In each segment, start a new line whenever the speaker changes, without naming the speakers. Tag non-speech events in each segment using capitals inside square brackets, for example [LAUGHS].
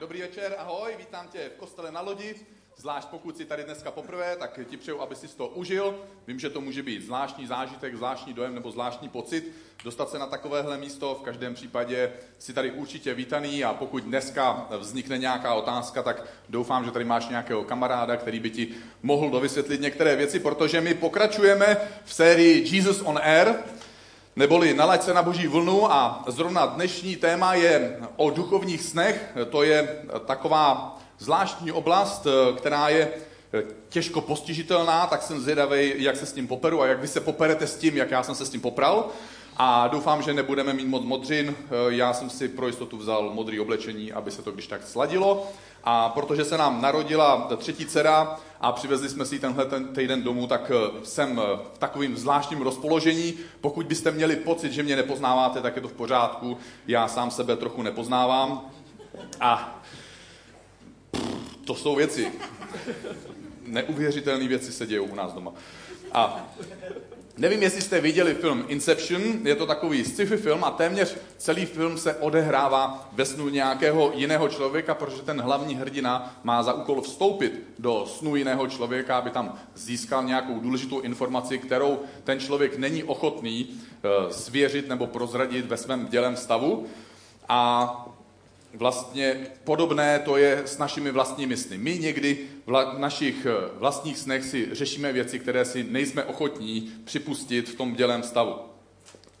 Dobrý večer, ahoj, vítám tě v kostele na lodi. Zvlášť pokud jsi tady dneska poprvé, tak ti přeju, aby si to užil. Vím, že to může být zvláštní zážitek, zvláštní dojem nebo zvláštní pocit. Dostat se na takovéhle místo, v každém případě si tady určitě vítaný a pokud dneska vznikne nějaká otázka, tak doufám, že tady máš nějakého kamaráda, který by ti mohl dovysvětlit některé věci, protože my pokračujeme v sérii Jesus on Air, neboli nalaď se na boží vlnu a zrovna dnešní téma je o duchovních snech. To je taková zvláštní oblast, která je těžko postižitelná, tak jsem zvědavý, jak se s tím poperu a jak vy se poperete s tím, jak já jsem se s tím popral. A doufám, že nebudeme mít moc modřin. Já jsem si pro jistotu vzal modrý oblečení, aby se to když tak sladilo. A protože se nám narodila třetí dcera a přivezli jsme si tenhle ten týden domů, tak jsem v takovým zvláštním rozpoložení. Pokud byste měli pocit, že mě nepoznáváte, tak je to v pořádku. Já sám sebe trochu nepoznávám. A to jsou věci. Neuvěřitelné věci se dějou u nás doma. A Nevím, jestli jste viděli film Inception, je to takový sci-fi film a téměř celý film se odehrává ve snu nějakého jiného člověka, protože ten hlavní hrdina má za úkol vstoupit do snu jiného člověka, aby tam získal nějakou důležitou informaci, kterou ten člověk není ochotný eh, svěřit nebo prozradit ve svém dělem stavu. A vlastně podobné to je s našimi vlastními sny. My někdy v našich eh, vlastních snech si řešíme věci, které si nejsme ochotní připustit v tom dělém stavu.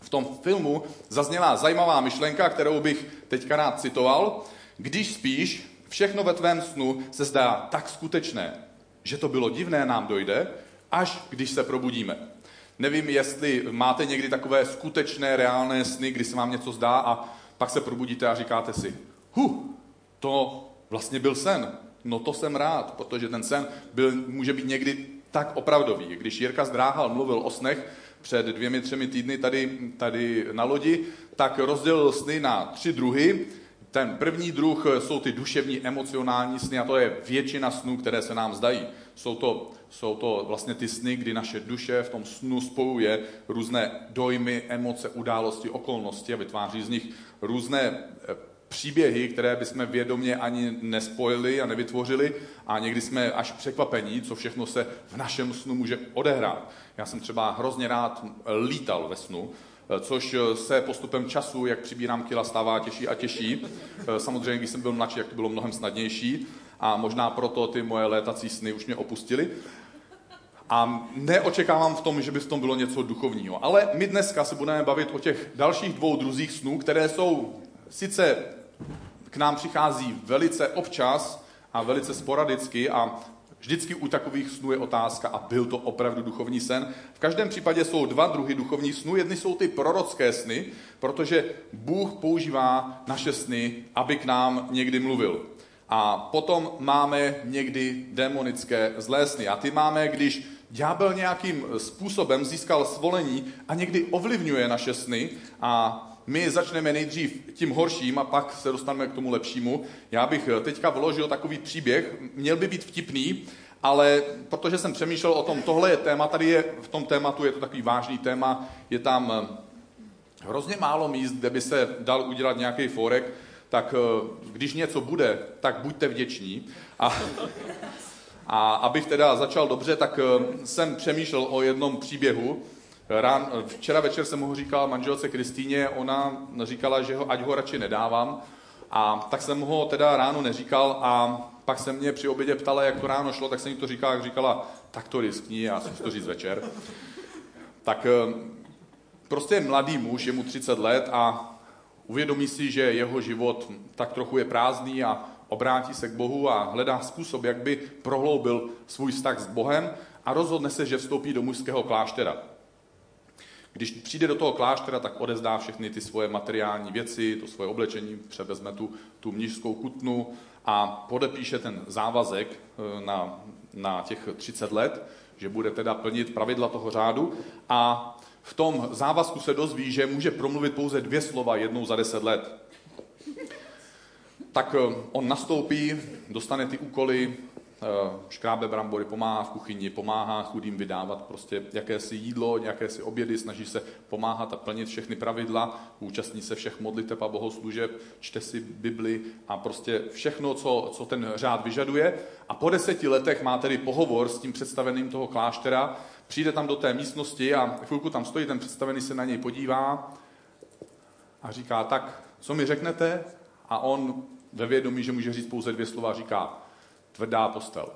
V tom filmu zazněla zajímavá myšlenka, kterou bych teďka rád citoval. Když spíš, všechno ve tvém snu se zdá tak skutečné, že to bylo divné, nám dojde, až když se probudíme. Nevím, jestli máte někdy takové skutečné, reálné sny, kdy se vám něco zdá a pak se probudíte a říkáte si, hu, to vlastně byl sen. No to jsem rád, protože ten sen byl, může být někdy tak opravdový. Když Jirka Zdráhal mluvil o snech před dvěmi, třemi týdny tady, tady na lodi, tak rozdělil sny na tři druhy. Ten první druh jsou ty duševní, emocionální sny a to je většina snů, které se nám zdají. Jsou to, jsou to vlastně ty sny, kdy naše duše v tom snu spojuje různé dojmy, emoce, události, okolnosti a vytváří z nich různé eh, příběhy, které bychom vědomě ani nespojili a nevytvořili a někdy jsme až překvapení, co všechno se v našem snu může odehrát. Já jsem třeba hrozně rád lítal ve snu, což se postupem času, jak přibírám kila, stává těžší a těžší. Samozřejmě, když jsem byl mladší, jak to bylo mnohem snadnější a možná proto ty moje létací sny už mě opustily. A neočekávám v tom, že by v tom bylo něco duchovního. Ale my dneska se budeme bavit o těch dalších dvou druzích snů, které jsou sice k nám přichází velice občas a velice sporadicky a vždycky u takových snů je otázka, a byl to opravdu duchovní sen. V každém případě jsou dva druhy duchovních snů. Jedny jsou ty prorocké sny, protože Bůh používá naše sny, aby k nám někdy mluvil. A potom máme někdy demonické zlé sny. A ty máme, když ďábel nějakým způsobem získal svolení a někdy ovlivňuje naše sny a my začneme nejdřív tím horším a pak se dostaneme k tomu lepšímu. Já bych eh, teďka vložil takový příběh, měl by být vtipný, ale protože jsem přemýšlel o tom, tohle je téma, tady je v tom tématu, je to takový vážný téma, je tam eh, hrozně málo míst, kde by se dal udělat nějaký forek, tak eh, když něco bude, tak buďte vděční. A, a abych teda začal dobře, tak jsem přemýšlel o jednom příběhu, Rán, včera večer jsem ho říkal manželce Kristýně, ona říkala, že ho, ať ho radši nedávám. A tak jsem ho teda ráno neříkal a pak se mě při obědě ptala, jak to ráno šlo, tak jsem jí to říkal, jak říkala, tak to riskni, já jsem to říct večer. Tak eh, prostě mladý muž, je mu 30 let a uvědomí si, že jeho život tak trochu je prázdný a obrátí se k Bohu a hledá způsob, jak by prohloubil svůj vztah s Bohem a rozhodne se, že vstoupí do mužského kláštera. Když přijde do toho kláštera, tak odezdá všechny ty svoje materiální věci, to svoje oblečení, převezme tu, tu mnižskou kutnu a podepíše ten závazek eh, na, na těch 30 let, že bude teda plnit pravidla toho řádu a v tom závazku se dozví, že může promluvit pouze dvě slova jednou za deset let. Tak eh, on nastoupí, dostane ty úkoly, škrábe brambory, pomáhá v kuchyni, pomáhá chudým vydávat prostě jakési jídlo, jakési obědy, snaží se pomáhat a plnit všechny pravidla, účastní se všech modliteb a bohoslužeb, čte si Bibli a prostě všechno, co, co ten řád vyžaduje. A po deseti letech má tedy pohovor s tím představeným toho kláštera, přijde tam do té místnosti a chvilku tam stojí, ten představený se na něj podívá a říká, tak co mi řeknete? A on ve vědomí, že může říct pouze dvě slova, říká tvrdá postel.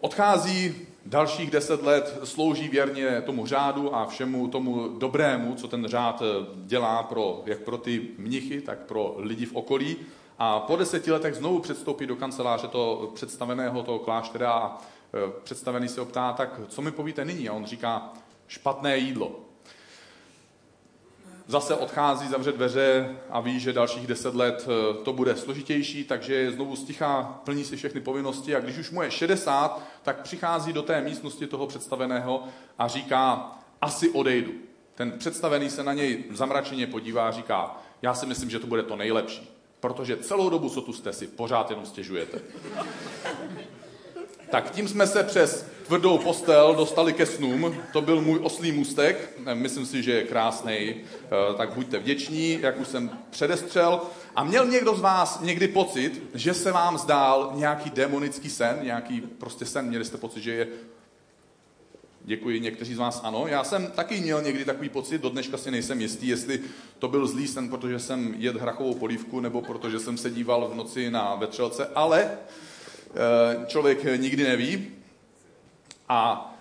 Odchází dalších deset let, slouží věrně tomu řádu a všemu tomu dobrému, co ten řád eh, dělá pro, jak pro ty mnichy, tak pro lidi v okolí. A po deseti letech znovu předstoupí do kanceláře toho představeného toho kláštera a eh, představený se optá, tak co mi povíte nyní? A on říká, špatné jídlo zase odchází, zavře dveře a ví, že dalších deset let eh, to bude složitější, takže je znovu stichá, plní si všechny povinnosti a když už mu je 60, tak přichází do té místnosti toho představeného a říká, asi odejdu. Ten představený se na něj zamračeně podívá a říká, já si myslím, že to bude to nejlepší, protože celou dobu, co tu jste si, pořád jenom stěžujete. Tak tím jsme se přes tvrdou postel dostali ke snům. To byl můj oslý můstek. Myslím si, že je krásný. Eh, tak buďte vděční, jak už jsem předestřel. A měl někdo z vás někdy pocit, že se vám zdál nějaký demonický sen, nějaký prostě sen, měli jste pocit, že je Děkuji, někteří z vás ano. Já jsem taky měl někdy takový pocit, do dneška si nejsem jistý, jestli to byl zlý sen, protože jsem jedl hrachovou polívku, nebo protože jsem se díval v noci na vetřelce, ale Eh, člověk nikdy neví. A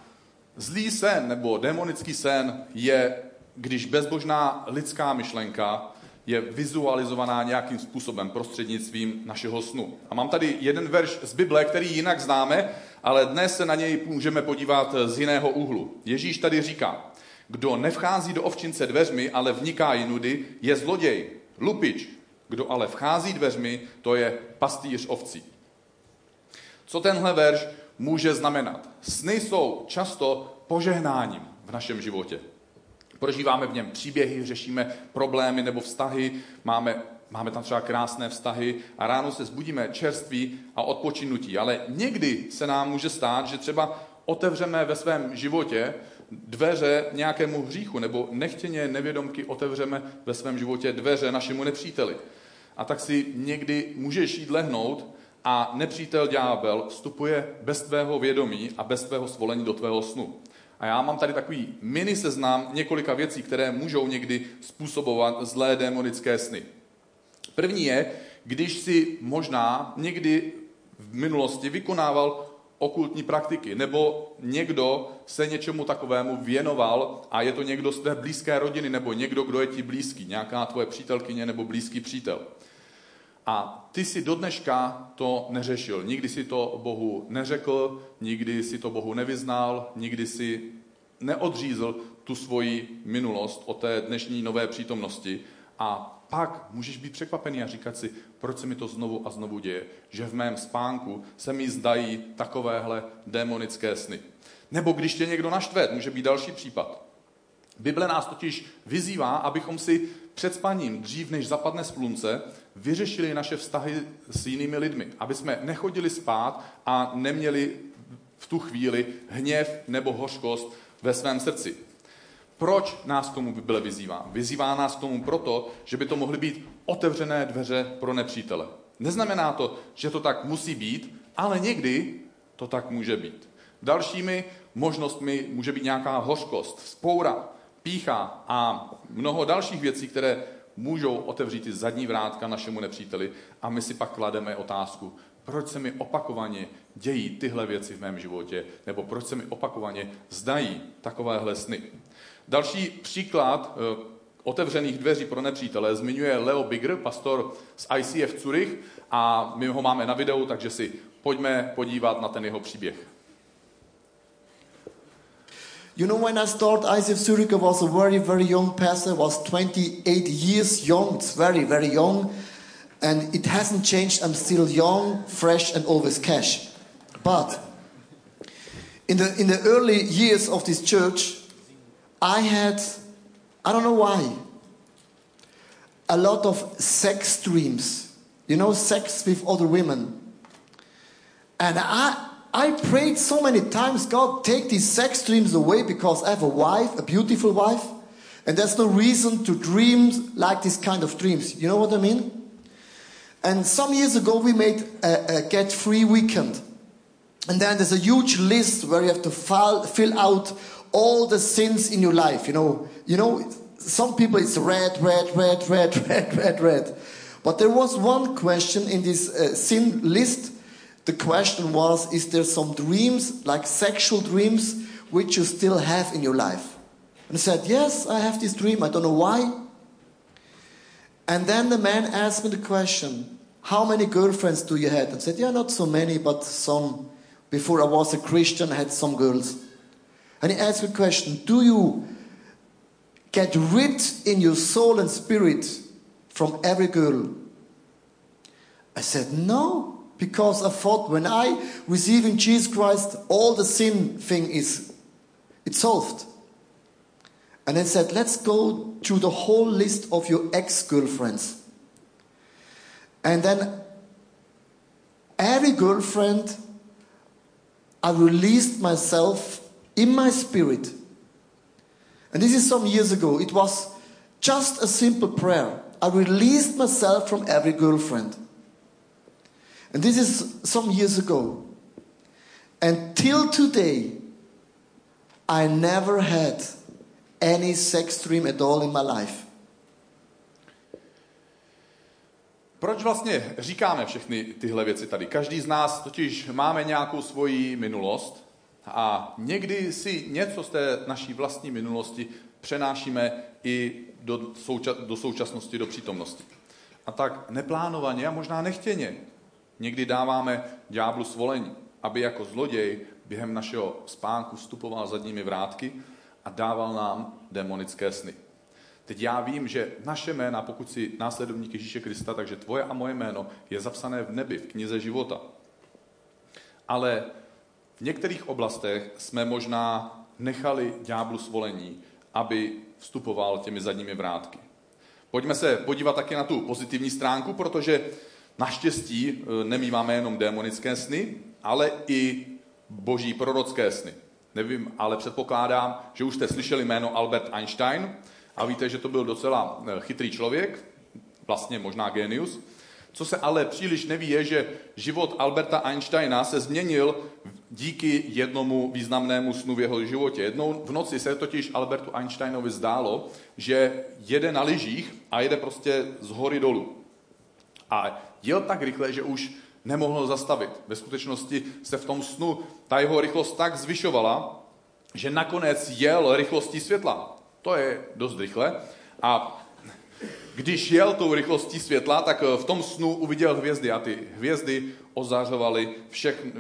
zlý sen nebo demonický sen je, když bezbožná lidská myšlenka je vizualizovaná nějakým způsobem prostřednictvím našeho snu. A mám tady jeden verš z Bible, který jinak známe, ale dnes se na něj můžeme podívat z jiného úhlu. Ježíš tady říká, kdo nevchází do ovčince dveřmi, ale vniká jinudy, je zloděj, lupič. Kdo ale vchází dveřmi, to je pastýř ovcí. Co tenhle verš může znamenat? Sny jsou často požehnáním v našem životě. Prožíváme v něm příběhy, řešíme problémy nebo vztahy, máme, máme tam třeba krásné vztahy a ráno se zbudíme čerství a odpočinutí. Ale někdy se nám může stát, že třeba otevřeme ve svém životě dveře nějakému hříchu, nebo nechtěně nevědomky otevřeme ve svém životě dveře našemu nepříteli. A tak si někdy můžeš jít lehnout a nepřítel ďábel vstupuje bez tvého vědomí a bez tvého svolení do tvého snu. A já mám tady takový mini seznam několika věcí, které můžou někdy způsobovat zlé démonické sny. První je, když si možná někdy v minulosti vykonával okultní praktiky, nebo někdo se něčemu takovému věnoval a je to někdo z té blízké rodiny, nebo někdo, kdo je ti blízký, nějaká tvoje přítelkyně nebo blízký přítel. A ty si do dneška to neřešil. Nikdy si to Bohu neřekl, nikdy si to Bohu nevyznal, nikdy si neodřízl tu svoji minulost o té dnešní nové přítomnosti. A pak můžeš být překvapený a říkat si, proč se mi to znovu a znovu děje. Že v mém spánku se mi zdají takovéhle démonické sny. Nebo když tě někdo naštve, může být další případ. Bible nás totiž vyzývá, abychom si před spaním, dřív než zapadne slunce, vyřešili naše vztahy s jinými lidmi. Aby jsme nechodili spát a neměli v tu chvíli hněv nebo hořkost ve svém srdci. Proč nás k tomu Bible vyzývá? Vyzývá nás k tomu proto, že by to mohly být otevřené dveře pro nepřítele. Neznamená to, že to tak musí být, ale někdy to tak může být. Dalšími možnostmi může být nějaká hořkost, spoura, pícha a mnoho dalších věcí, které můžou otevřít ty zadní vrátka našemu nepříteli a my si pak klademe otázku, proč se mi opakovaně dějí tyhle věci v mém životě, nebo proč se mi opakovaně zdají takovéhle sny. Další příklad eh, otevřených dveří pro nepřítele zmiňuje Leo Bigger, pastor z ICF Zurich a my ho máme na videu, takže si pojďme podívat na ten jeho příběh.
You know, when I started ICF Zurich, I was a very, very young pastor. I was 28 years young. It's very, very young. And it hasn't changed. I'm still young, fresh, and always cash. But in the, in the early years of this church, I had, I don't know why, a lot of sex dreams. You know, sex with other women. And I, I prayed so many times, God, take these sex dreams away because I have a wife, a beautiful wife. And there's no reason to dream like this kind of dreams. You know what I mean? And some years ago, we made a, a Get Free weekend. And then there's a huge list where you have to file, fill out all the sins in your life. You know, you know, some people it's red, red, red, red, [LAUGHS] red, red, red. But there was one question in this uh, sin list. The question was, is there some dreams, like sexual dreams, which you still have in your life? And I said, yes, I have this dream. I don't know why. And then the man asked me the question, how many girlfriends do you have? I said, yeah, not so many, but some. Before I was a Christian, I had some girls. And he asked me the question, do you get rid in your soul and spirit from every girl? I said, no, because I thought when I receive in Jesus Christ, all the sin thing is, it's solved. And I said, let's go through the whole list of your ex-girlfriends. And then every girlfriend, I released myself in my spirit. And this is some years ago. It was just a simple prayer. I released myself from every girlfriend. And this is some years ago. And till today, I never had any sex dream at all in my life.
Proč vlastně říkáme všechny tyhle věci tady? Každý z nás totiž máme nějakou svoji minulost a někdy si něco z té naší vlastní minulosti přenášíme i do, souča- do současnosti, do přítomnosti. A tak neplánovaně a možná nechtěně někdy dáváme ďáblu svolení, aby jako zloděj během našeho spánku vstupoval zadními vrátky a dával nám demonické sny. Teď já vím, že naše jména, pokud si následovník Ježíše Krista, takže tvoje a moje jméno je zapsané v nebi, v knize života. Ale v některých oblastech jsme možná nechali ďáblu svolení, aby vstupoval těmi zadními vrátky. Pojďme se podívat taky na tu pozitivní stránku, protože naštěstí e, nemýváme jenom démonické sny, ale i boží prorocké sny. Nevím, ale předpokládám, že už jste slyšeli jméno Albert Einstein a víte, že to byl docela e, chytrý člověk, vlastně možná genius. Co se ale příliš neví, je, že život Alberta Einsteina se změnil díky jednomu významnému snu v jeho životě. Jednou v noci se totiž Albertu Einsteinovi zdálo, že jede na lyžích a jede prostě z hory dolů. A jel tak rychle, že už nemohl zastavit. Ve skutečnosti se v tom snu ta jeho rychlost tak zvyšovala, že nakonec jel rychlostí světla. To je dost rychle. A když jel tou rychlostí světla, tak v tom snu uviděl hvězdy a ty hvězdy ozářovaly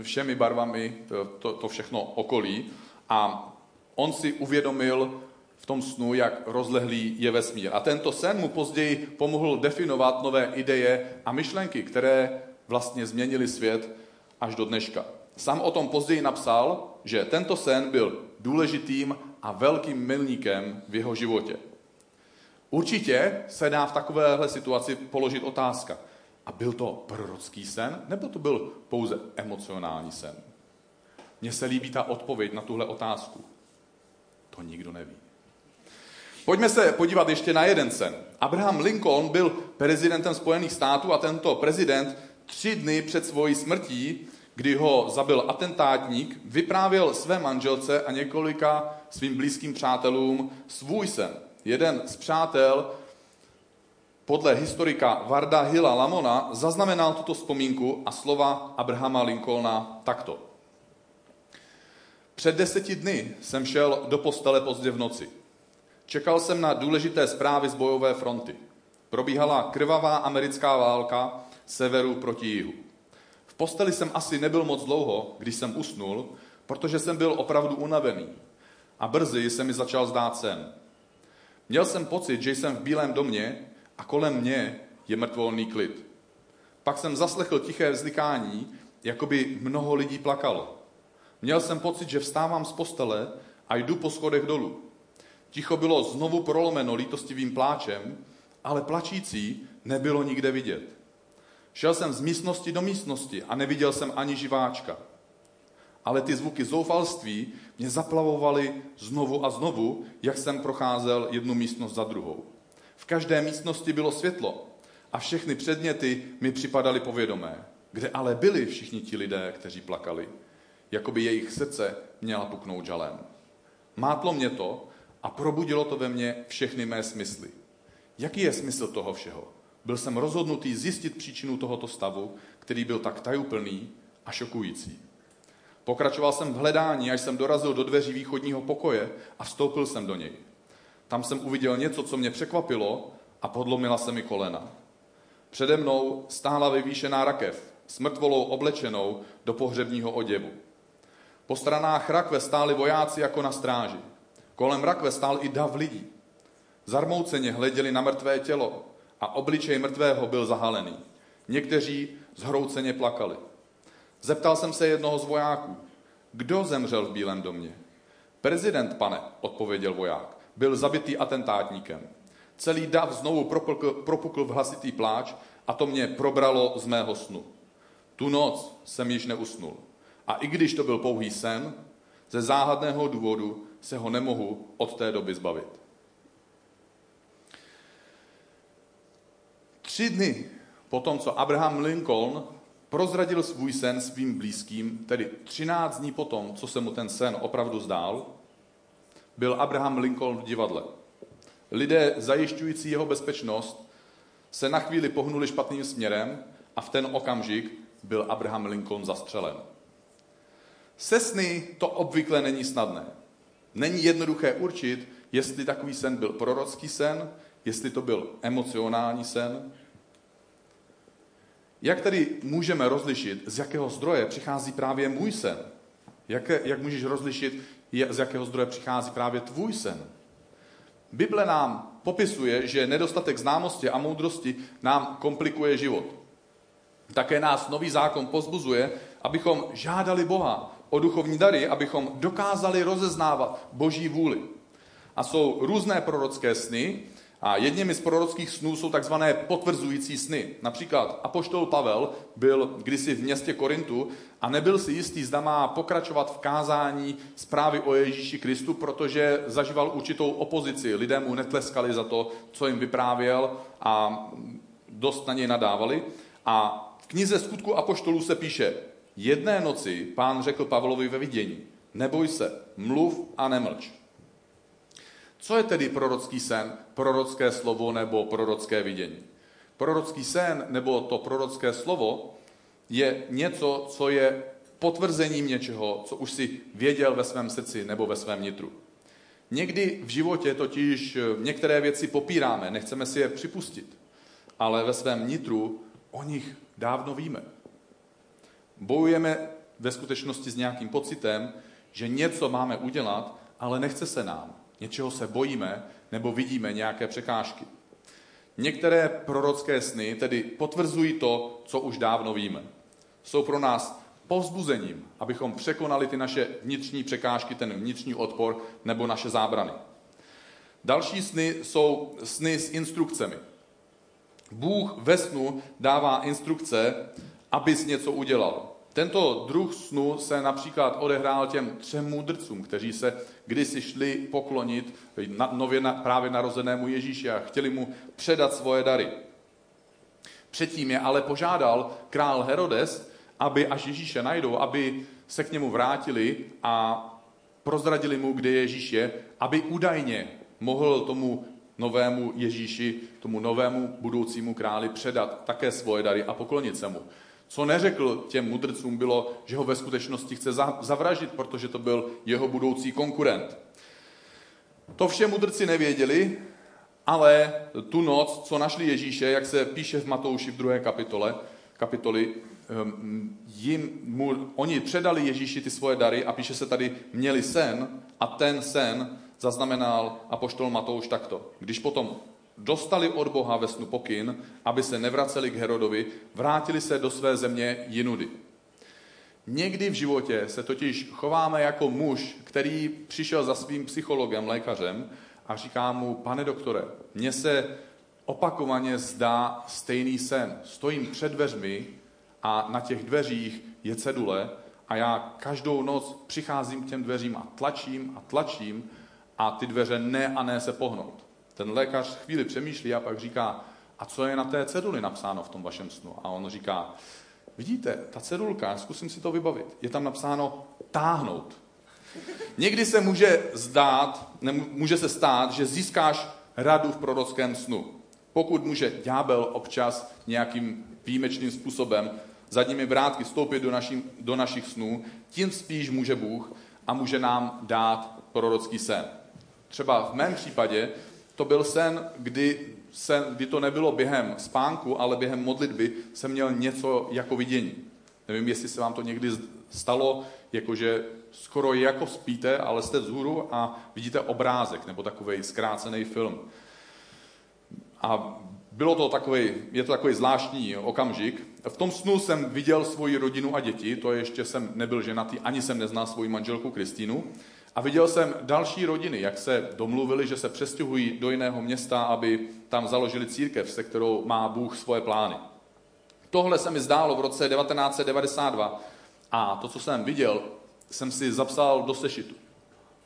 všemi barvami to, to všechno okolí. A on si uvědomil v tom snu, jak rozlehlý je vesmír. A tento sen mu později pomohl definovat nové ideje a myšlenky, které vlastně změnili svět až do dneška. Sám o tom později napsal, že tento sen byl důležitým a velkým milníkem v jeho životě. Určitě se dá v takovéhle situaci položit otázka. A byl to prorocký sen, nebo to byl pouze emocionální sen? Mně se líbí ta odpověď na tuhle otázku. To nikdo neví. Pojďme se podívat ještě na jeden sen. Abraham Lincoln byl prezidentem Spojených států a tento prezident tři dny před svojí smrtí, kdy ho zabil atentátník, vyprávěl své manželce a několika svým blízkým přátelům svůj sen. Jeden z přátel podle historika Varda Hilla Lamona zaznamenal tuto vzpomínku a slova Abrahama Lincolna takto. Před deseti dny jsem šel do postele pozdě v noci. Čekal jsem na důležité zprávy z bojové fronty. Probíhala krvavá americká válka severu proti jihu. V posteli jsem asi nebyl moc dlouho, když jsem usnul, protože jsem byl opravdu unavený. A brzy se mi začal zdát sen. Měl jsem pocit, že jsem v bílém domě a kolem mě je mrtvolný klid. Pak jsem zaslechl tiché vzlikání, jako by mnoho lidí plakalo. Měl jsem pocit, že vstávám z postele a jdu po schodech dolů. Ticho bylo znovu prolomeno lítostivým pláčem, ale plačící nebylo nikde vidět. Šel jsem z místnosti do místnosti a neviděl jsem ani živáčka. Ale ty zvuky zoufalství mě zaplavovaly znovu a znovu, jak jsem procházel jednu místnost za druhou. V každé místnosti bylo světlo a všechny předměty mi připadaly povědomé. Kde ale byli všichni ti lidé, kteří plakali, jako by jejich srdce měla puknout žalem. Mátlo mě to a probudilo to ve mně všechny mé smysly. Jaký je smysl toho všeho? Byl jsem rozhodnutý zjistit příčinu tohoto stavu, který byl tak tajuplný a šokující. Pokračoval jsem v hledání, až jsem dorazil do dveří východního pokoje a vstoupil jsem do něj. Tam jsem uviděl něco, co mě překvapilo a podlomila se mi kolena. Přede mnou stála vyvýšená rakev, s mrtvolou oblečenou do pohřebního oděvu. Po stranách rakve stáli vojáci jako na stráži. Kolem rakve stál i dav lidí. Zarmouceně hleděli na mrtvé tělo a obličej mrtvého byl zahalený. Někteří zhrouceně plakali. Zeptal jsem se jednoho z vojáků, kdo zemřel v Bílém domě? Prezident, pane, odpověděl voják, byl zabitý atentátníkem. Celý dav znovu propukl, propukl v hlasitý pláč a to mě probralo z mého snu. Tu noc jsem již neusnul. A i když to byl pouhý sen, ze záhadného důvodu se ho nemohu od té doby zbavit. Tři dny po tom, co Abraham Lincoln prozradil svůj sen svým blízkým, tedy 13 dní potom, co se mu ten sen opravdu zdál, byl Abraham Lincoln v divadle. Lidé zajišťující jeho bezpečnost se na chvíli pohnuli špatným směrem a v ten okamžik byl Abraham Lincoln zastřelen. Se sny to obvykle není snadné. Není jednoduché určit, jestli takový sen byl prorocký sen, jestli to byl emocionální sen. Jak tedy můžeme rozlišit, z jakého zdroje přichází právě můj sen? Jak, jak můžeš rozlišit, z jakého zdroje přichází právě tvůj sen? Bible nám popisuje, že nedostatek známosti a moudrosti nám komplikuje život. Také nás nový zákon pozbuzuje, abychom žádali Boha o duchovní dary, abychom dokázali rozeznávat Boží vůli. A jsou různé prorocké sny, a jedněmi z prorockých snů jsou takzvané potvrzující sny. Například Apoštol Pavel byl kdysi v městě Korintu a nebyl si jistý, zda má pokračovat v kázání zprávy o Ježíši Kristu, protože zažíval určitou opozici. Lidé mu netleskali za to, co jim vyprávěl a dost na něj nadávali. A v knize skutku Apoštolů se píše, jedné noci pán řekl Pavlovi ve vidění, neboj se, mluv a nemlč. Co je tedy prorocký sen, prorocké slovo nebo prorocké vidění? Prorocký sen nebo to prorocké slovo je něco, co je potvrzením něčeho, co už si věděl ve svém srdci nebo ve svém nitru. Někdy v životě totiž některé věci popíráme, nechceme si je připustit, ale ve svém nitru o nich dávno víme. Bojujeme ve skutečnosti s nějakým pocitem, že něco máme udělat, ale nechce se nám něčeho se bojíme nebo vidíme nějaké překážky. Některé prorocké sny tedy potvrzují to, co už dávno víme. Jsou pro nás povzbuzením, abychom překonali ty naše vnitřní překážky, ten vnitřní odpor nebo naše zábrany. Další sny jsou sny s instrukcemi. Bůh ve snu dává instrukce, abys něco udělal. Tento druh snu se například odehrál těm třem můdrcům, kteří se kdysi šli poklonit na, nově na, právě narozenému Ježíši a chtěli mu předat svoje dary. Předtím je ale požádal král Herodes, aby až Ježíše najdou, aby se k němu vrátili a prozradili mu, kde Ježíš je, aby údajně mohl tomu novému Ježíši, tomu novému budoucímu králi předat také svoje dary a poklonit se mu. Co neřekl těm mudrcům bylo, že ho ve skutečnosti chce zavraždit, protože to byl jeho budoucí konkurent. To vše mudrci nevěděli, ale tu noc, co našli Ježíše, jak se píše v Matouši v druhé kapitole, kapitoli, ehm, jim, mu, oni předali Ježíši ty svoje dary a píše se tady, měli sen a ten sen zaznamenal apoštol Matouš takto. Když potom dostali od Boha ve snu pokyn, aby se nevraceli k Herodovi, vrátili se do své země jinudy. Někdy v životě se totiž chováme jako muž, který přišel za svým psychologem, lékařem a říká mu, pane doktore, mně se opakovaně zdá stejný sen. Stojím před dveřmi a na těch dveřích je cedule a já každou noc přicházím k těm dveřím a tlačím a tlačím a ty dveře ne a ne se pohnout. Ten lékař chvíli přemýšlí a pak říká, a co je na té ceduli napsáno v tom vašem snu? A on říká, vidíte, ta cedulka, zkusím si to vybavit, je tam napsáno táhnout. Někdy se může zdát, ne, může se stát, že získáš radu v prorockém snu. Pokud může ďábel občas nějakým výjimečným způsobem zadními vrátky vstoupit do, naši, do našich snů, tím spíš může Bůh a může nám dát prorocký sen. Třeba v mém případě to byl sen, kdy, sen, kdy to nebylo během spánku, ale během modlitby jsem měl něco jako vidění. Nevím, jestli se vám to někdy stalo, jakože skoro jako spíte, ale jste vzhůru a vidíte obrázek nebo takový zkrácený film. A bylo to takový, je to takový zvláštní okamžik. V tom snu jsem viděl svoji rodinu a děti, to ještě jsem nebyl ženatý, ani jsem neznal svoji manželku Kristýnu. A viděl jsem další rodiny, jak se domluvili, že se přestěhují do jiného města, aby tam založili církev, se kterou má Bůh svoje plány. Tohle se mi zdálo v roce 1992 a to, co jsem viděl, jsem si zapsal do sešitu.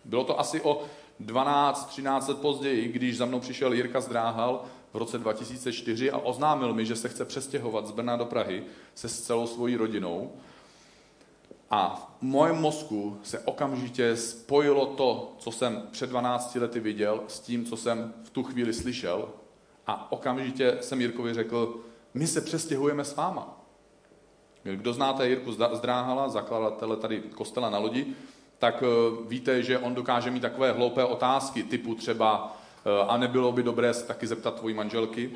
Bylo to asi o 12-13 let později, když za mnou přišel Jirka Zdráhal v roce 2004 a oznámil mi, že se chce přestěhovat z Brna do Prahy se s celou svojí rodinou. A v mojem mozku se okamžitě spojilo to, co jsem před 12 lety viděl, s tím, co jsem v tu chvíli slyšel. A okamžitě jsem Jirkovi řekl, my se přestěhujeme s váma. Kdo znáte Jirku Zdráhala, zakladatele tady kostela na lodi, tak eh, víte, že on dokáže mít takové hloupé otázky, typu třeba, eh, a nebylo by dobré se taky zeptat tvojí manželky.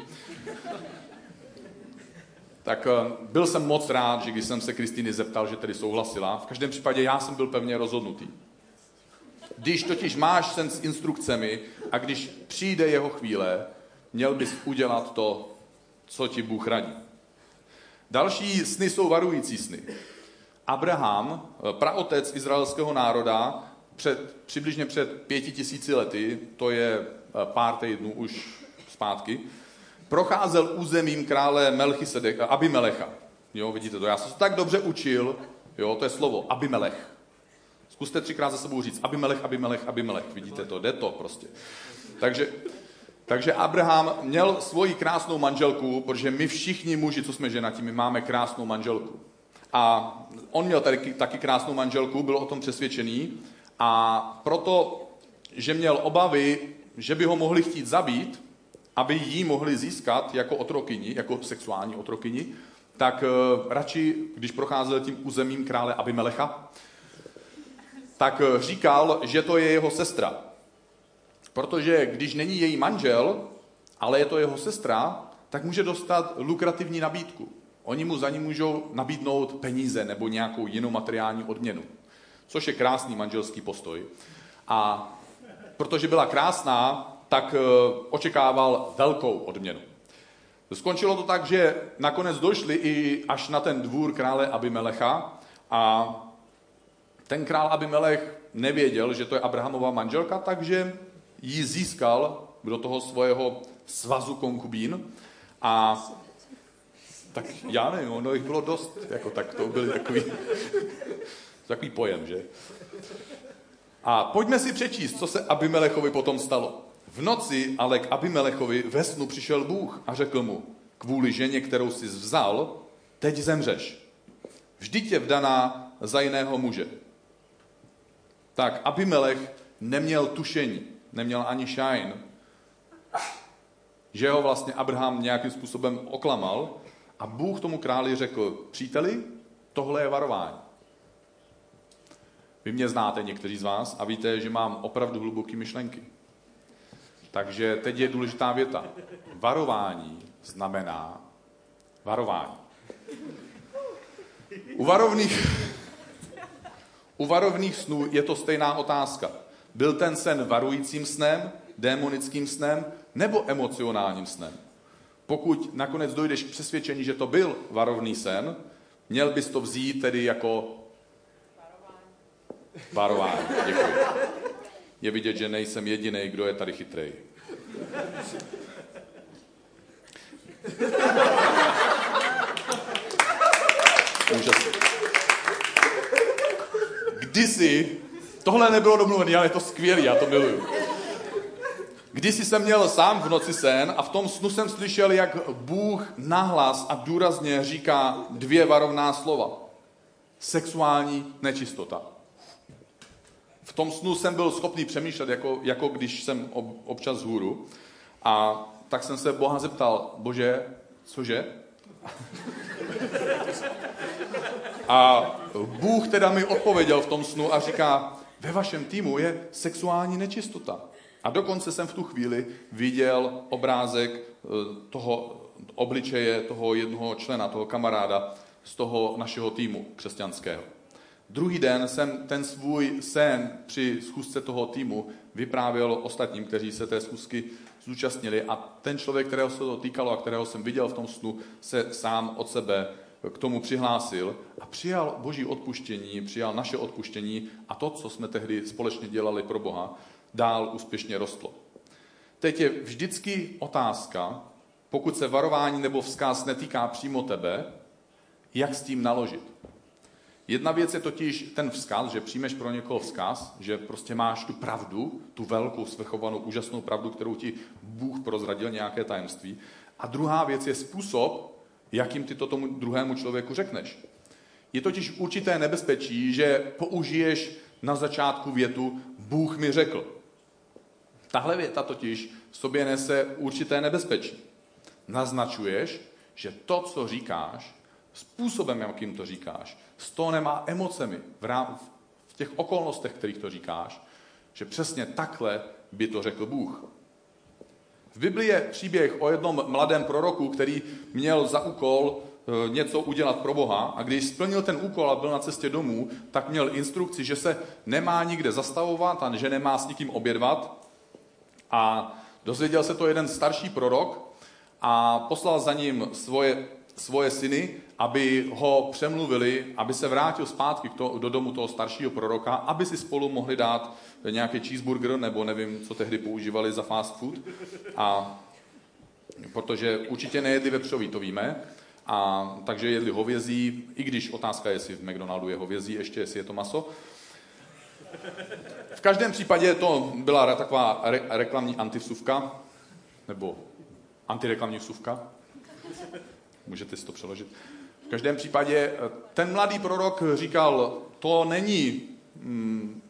Tak eh, byl jsem moc rád, že když jsem se Kristýny zeptal, že tedy souhlasila. V každém případě já jsem byl pevně rozhodnutý. Když totiž máš sen s instrukcemi a když přijde jeho chvíle, měl bys udělat to, co ti Bůh radí. Další sny jsou varující sny. Abraham, eh, praotec izraelského národa, před, přibližně před pěti tisíci lety, to je eh, pár týdnů už zpátky, procházel územím krále Melchisedek, Abimelecha. Jo, vidíte to, já jsem se tak dobře učil, jo, to je slovo, Abimelech. Zkuste třikrát za sebou říct, Abimelech, Abimelech, Abimelech, vidíte to, jde to prostě. Takže takže Abraham měl svoji krásnou manželku, protože my všichni muži, co jsme ženatí, my máme krásnou manželku. A on měl tady taky krásnou manželku, byl o tom přesvědčený. A proto, že měl obavy, že by ho mohli chtít zabít, aby jí mohli získat jako otrokyni, jako sexuální otrokyni, tak uh, radši, když procházel tím územím krále Abimelecha, tak uh, říkal, že to je jeho sestra. Protože když není její manžel, ale je to jeho sestra, tak může dostat lukrativní nabídku. Oni mu za ní můžou nabídnout peníze nebo nějakou jinou materiální odměnu. Což je krásný manželský postoj. A protože byla krásná, tak eh, očekával velkou odměnu. Skončilo to tak, že nakonec došli i až na ten dvůr krále Abimelecha a ten král Abimelech nevěděl, že to je Abrahamova manželka, takže ji získal do toho svého svazu konkubín a tak já nevím, ono jich bylo dost, jako tak to byl takový, takový pojem, že? A pojďme si přečíst, co se Abimelechovi potom stalo. V noci ale k Abimelechovi ve snu přišel Bůh a řekl mu, kvůli ženě, kterou jsi vzal, teď zemřeš. Vždyť je vdaná za jiného muže. Tak Abimelech neměl tušení, neměl ani shine, že ho vlastně Abraham nějakým způsobem oklamal a Bůh tomu králi řekl, příteli, tohle je varování. Vy mě znáte, někteří z vás, a víte, že mám opravdu hluboké myšlenky. Takže teď je důležitá věta. Varování znamená varování. U varovných, u varovných snů je to stejná otázka. Byl ten sen varujícím snem, démonickým snem nebo emocionálním snem? Pokud nakonec dojdeš k přesvědčení, že to byl varovný sen, měl bys to vzít tedy jako varování. Varování, děkuji. Je vidět, že nejsem jediný, kdo je tady chytrý. Úžasný. Kdysi, tohle nebylo domluvené, ale je to skvělé, já to miluju. Kdysi jsem měl sám v noci sen a v tom snu jsem slyšel, jak Bůh nahlas a důrazně říká dvě varovná slova. Sexuální nečistota. V tom snu jsem byl schopný přemýšlet, jako, jako když jsem občas z hůru. A tak jsem se Boha zeptal, bože, cože? A Bůh teda mi odpověděl v tom snu a říká, ve vašem týmu je sexuální nečistota. A dokonce jsem v tu chvíli viděl obrázek eh, toho obličeje toho jednoho člena, toho kamaráda z toho našeho týmu křesťanského. Druhý den jsem ten svůj sen při schůzce toho týmu vyprávěl ostatním, kteří se té schůzky zúčastnili a ten člověk, kterého se to týkalo a kterého jsem viděl v tom snu, se sám od sebe k tomu přihlásil a přijal boží odpuštění, přijal naše odpuštění a to, co jsme tehdy společně dělali pro Boha, dál úspěšně rostlo. Teď je vždycky otázka, pokud se varování nebo vzkaz netýká přímo tebe, jak s tím naložit. Jedna věc je totiž ten vzkaz, že přijmeš pro někoho vzkaz, že prostě máš tu pravdu, tu velkou, svrchovanou, úžasnou pravdu, kterou ti Bůh prozradil, nějaké tajemství. A druhá věc je způsob, jakým ty to tomu druhému člověku řekneš. Je totiž určité nebezpečí, že použiješ na začátku větu Bůh mi řekl. Tahle věta totiž v sobě nese určité nebezpečí. Naznačuješ, že to, co říkáš, způsobem, jakým to říkáš, s tónem a emocemi v, rám, v těch okolnostech, kterých to říkáš, že přesně takhle by to řekl Bůh. V Biblii je příběh o jednom mladém proroku, který měl za úkol e, něco udělat pro Boha a když splnil ten úkol a byl na cestě domů, tak měl instrukci, že se nemá nikde zastavovat a že nemá s nikým obědvat. A dozvěděl se to jeden starší prorok a poslal za ním svoje svoje syny, aby ho přemluvili, aby se vrátil zpátky to, do domu toho staršího proroka, aby si spolu mohli dát nějaký cheeseburger, nebo nevím, co tehdy používali za fast food. A protože určitě nejedli vepřový, to víme. A takže jedli hovězí, i když otázka je, jestli v McDonaldu je hovězí, ještě jestli je to maso. V každém případě to byla taková re- reklamní antisuvka, nebo antireklamní vsuvka. Můžete si to přeložit. V každém případě eh, ten mladý prorok říkal, to není mm,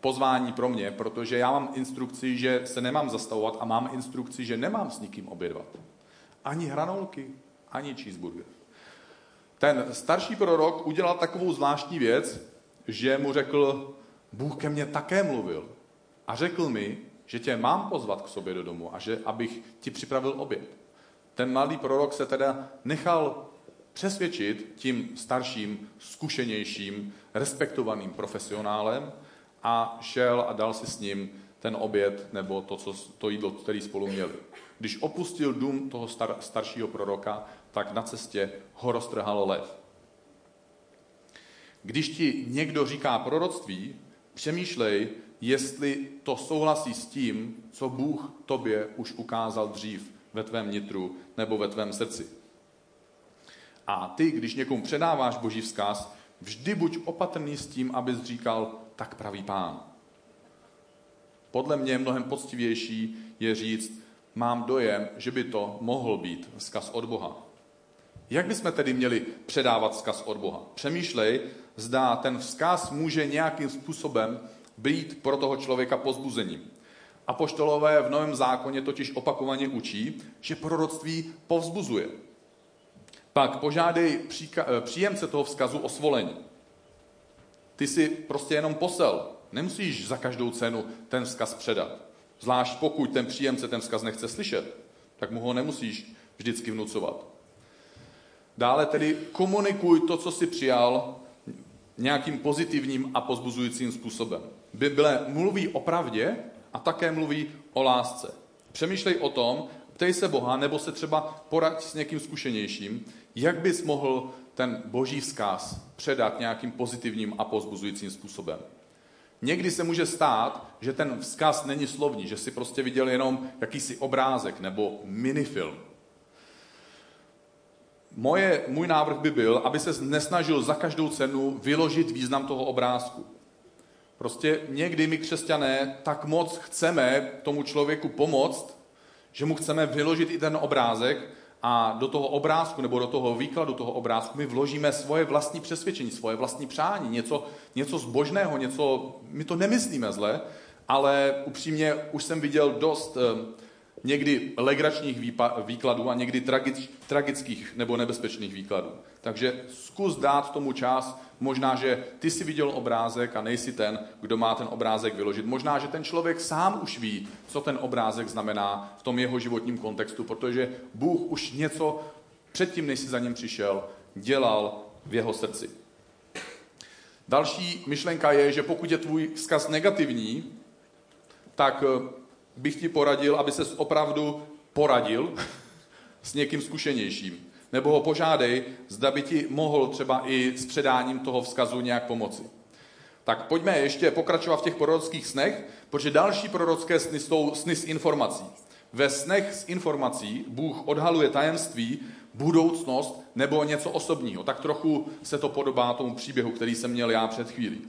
pozvání pro mě, protože já mám instrukci, že se nemám zastavovat a mám instrukci, že nemám s nikým obědvat. Ani hranolky, ani cheeseburger. Ten starší prorok udělal takovou zvláštní věc, že mu řekl, Bůh ke mně také mluvil a řekl mi, že tě mám pozvat k sobě do domu a že abych ti připravil oběd. Ten mladý prorok se teda nechal přesvědčit tím starším, zkušenějším, respektovaným profesionálem a šel a dal si s ním ten oběd nebo to, co, to jídlo, který spolu měli. Když opustil dům toho star, staršího proroka, tak na cestě ho roztrhalo lev. Když ti někdo říká proroctví, přemýšlej, jestli to souhlasí s tím, co Bůh tobě už ukázal dřív ve tvém nitru nebo ve tvém srdci. A ty, když někomu předáváš boží vzkaz, vždy buď opatrný s tím, abys říkal, tak pravý pán. Podle mě mnohem poctivější je říct, mám dojem, že by to mohl být vzkaz od Boha. Jak bychom tedy měli předávat vzkaz od Boha? Přemýšlej, zda ten vzkaz může nějakým způsobem být pro toho člověka pozbuzením. Apoštolové v Novém zákoně totiž opakovaně učí, že proroctví povzbuzuje. Pak požádej eh, příjemce toho vzkazu o svolení. Ty si prostě jenom posel. Nemusíš za každou cenu ten vzkaz předat. Zvlášť pokud ten příjemce ten vzkaz nechce slyšet, tak mu ho nemusíš vždycky vnucovat. Dále tedy komunikuj to, co si přijal, nějakým pozitivním a pozbuzujícím způsobem. Bible mluví o pravdě a také mluví o lásce. Přemýšlej o tom, ptej se Boha, nebo se třeba poraď s někým zkušenějším, jak bys mohl ten boží vzkaz předat nějakým pozitivním a pozbuzujícím způsobem. Někdy se může stát, že ten vzkaz není slovní, že si prostě viděl jenom jakýsi obrázek nebo minifilm. moje, můj návrh by byl, aby se nesnažil za každou cenu vyložit význam toho obrázku. Prostě někdy my křesťané tak moc chceme tomu člověku pomoct, že mu chceme vyložit i ten obrázek a do toho obrázku nebo do toho výkladu toho obrázku my vložíme svoje vlastní přesvědčení, svoje vlastní přání, něco, něco zbožného, něco, my to nemyslíme zle, ale upřímně už jsem viděl dost eh, někdy legračních výkladů a někdy tragických nebo nebezpečných výkladů. Takže zkus dát tomu čas, možná, že ty si viděl obrázek a nejsi ten, kdo má ten obrázek vyložit. Možná, že ten člověk sám už ví, co ten obrázek znamená v tom jeho životním kontextu, protože Bůh už něco předtím, než jsi za ním přišel, dělal v jeho srdci. Další myšlenka je, že pokud je tvůj vzkaz negativní, tak eh, bych ti poradil, aby ses opravdu poradil s někým zkušenějším. Nebo ho požádej, zda by ti mohl třeba i s předáním toho vzkazu nějak pomoci. Tak pojďme ještě pokračovat v těch prorockých snech, protože další prorocké sny jsou sny s informací. Ve snech s informací Bůh odhaluje tajemství, budoucnost nebo něco osobního. Tak trochu se to podobá tomu příběhu, který jsem měl já před chvílí.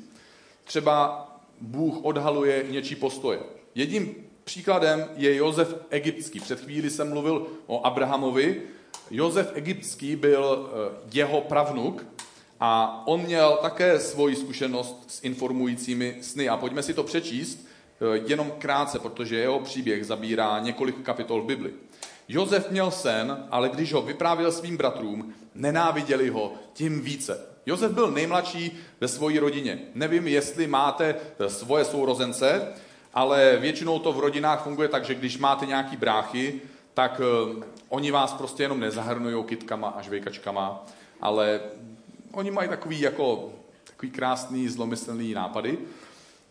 Třeba Bůh odhaluje něčí postoje. Jedním příkladem je Josef Egyptský. Před chvíli jsem mluvil o Abrahamovi. Josef Egyptský byl eh, jeho pravnuk a on měl také svoji zkušenost s informujícími sny. A pojďme si to přečíst eh, jenom krátce, protože jeho příběh zabírá několik kapitol v Bibli. Josef měl sen, ale když ho vyprávěl svým bratrům, nenáviděli ho tím více. Josef byl nejmladší ve své rodině. Nevím, jestli máte eh, svoje sourozence, ale většinou to v rodinách funguje tak, že když máte nějaký bráchy, tak oni vás prostě jenom nezahrnují kytkama a žvejkačkama, ale oni mají takový jako takový krásný, zlomyslný nápady.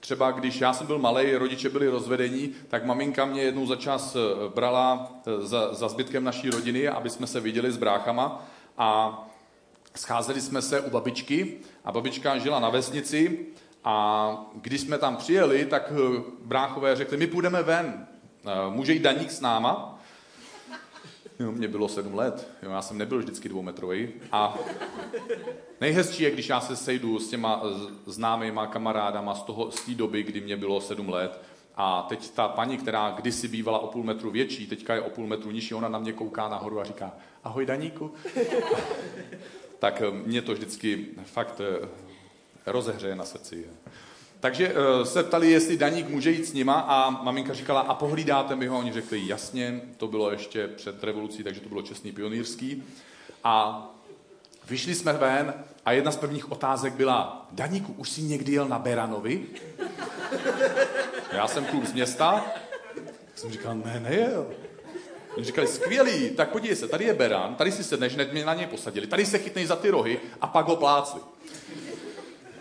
Třeba když já jsem byl malý, rodiče byli rozvedení, tak maminka mě jednou za čas eh, brala eh, za, za zbytkem naší rodiny, aby jsme se viděli s bráchama a scházeli jsme se u babičky a babička žila na vesnici a když jsme tam přijeli, tak eh, bráchové řekli, my půjdeme ven, může jít Daník s náma? Jo, mě bylo sedm let, jo, já jsem nebyl vždycky dvoumetrový. A nejhezčí je, když já se sejdu s těma známýma kamarádama z, toho, z té doby, kdy mě bylo sedm let. A teď ta paní, která kdysi bývala o půl metru větší, teďka je o půl metru nižší, ona na mě kouká nahoru a říká, ahoj Daníku. [LAUGHS] tak eh, mě to vždycky fakt rozehřeje na srdci. Takže uh, se ptali, jestli Daník může jít s nima a maminka říkala, a pohlídáte mi ho? Oni řekli, jasně, to bylo ještě před revolucí, takže to bylo čestný pionýrský. A vyšli jsme ven a jedna z prvních otázek byla, Daníku, už jsi někdy jel na Beranovi? Já jsem kluk z města. Jsem říkal, ne, nejel. Oni říkali, skvělý, tak podívej se, tady je Beran, tady si sedneš, hned mě na něj posadili, tady se chytnej za ty rohy a pak ho plácli.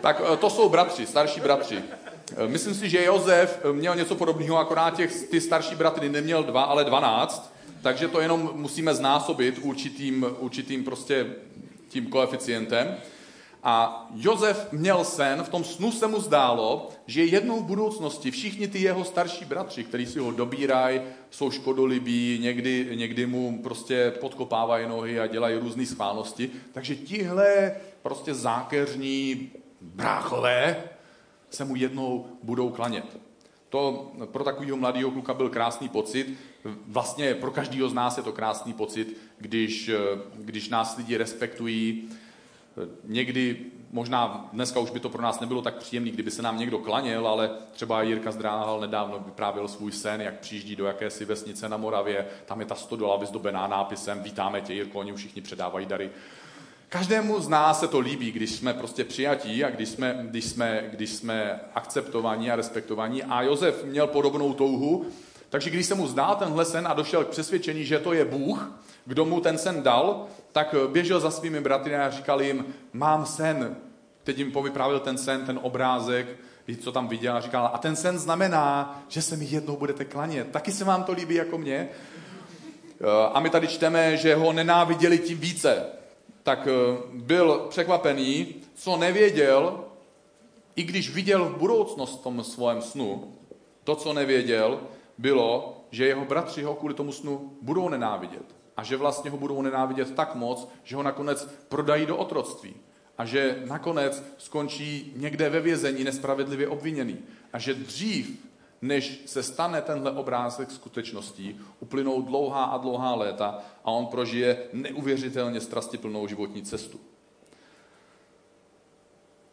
Tak eh, to jsou bratři, starší bratři. Eh, myslím si, že Josef eh, měl něco podobného, akorát těch, ty starší bratry neměl dva, ale dvanáct, takže to jenom musíme znásobit určitým, určitým prostě tím koeficientem. A Josef měl sen, v tom snu se mu zdálo, že jednou v budoucnosti všichni ty jeho starší bratři, kteří si ho dobírají, jsou škodolibí, někdy, někdy mu prostě podkopávají nohy a dělají různé schválnosti, takže tihle prostě zákeřní bráchové se mu jednou budou klanět. To pro takového mladého kluka byl krásný pocit. Vlastně pro každého z nás je to krásný pocit, když, když nás lidi respektují. Někdy, možná dneska už by to pro nás nebylo tak příjemné, kdyby se nám někdo klaněl, ale třeba Jirka Zdránhal nedávno vyprávěl svůj sen, jak přijíždí do jakési vesnice na Moravě, tam je ta stodola vyzdobená nápisem Vítáme tě, Jirko, oni všichni předávají dary. Každému z nás se to líbí, když jsme prostě přijatí a když jsme, když jsme, když jsme akceptovaní a respektovaní. A Josef měl podobnou touhu, takže když se mu zdál tenhle sen a došel k přesvědčení, že to je Bůh, kdo mu ten sen dal, tak běžel za svými bratry a říkal jim, mám sen. Teď jim povyprávil ten sen, ten obrázek, co tam viděl a říkal, a ten sen znamená, že se mi jednou budete klanět. Taky se vám to líbí jako mě? A my tady čteme, že ho nenáviděli tím více tak eh, byl překvapený, co nevěděl, i když viděl v budoucnost v tom svém snu, to, co nevěděl, bylo, že jeho bratři ho kvůli tomu snu budou nenávidět. a že vlastně ho budou nenávidět tak moc, že ho nakonec prodají do otroctví a že nakonec skončí někde ve vězení nespravedlivě obviněný a že dřív, než se stane tenhle obrázek skutečností, uplynou dlouhá a dlouhá léta a on prožije neuvěřitelně strastiplnou životní cestu.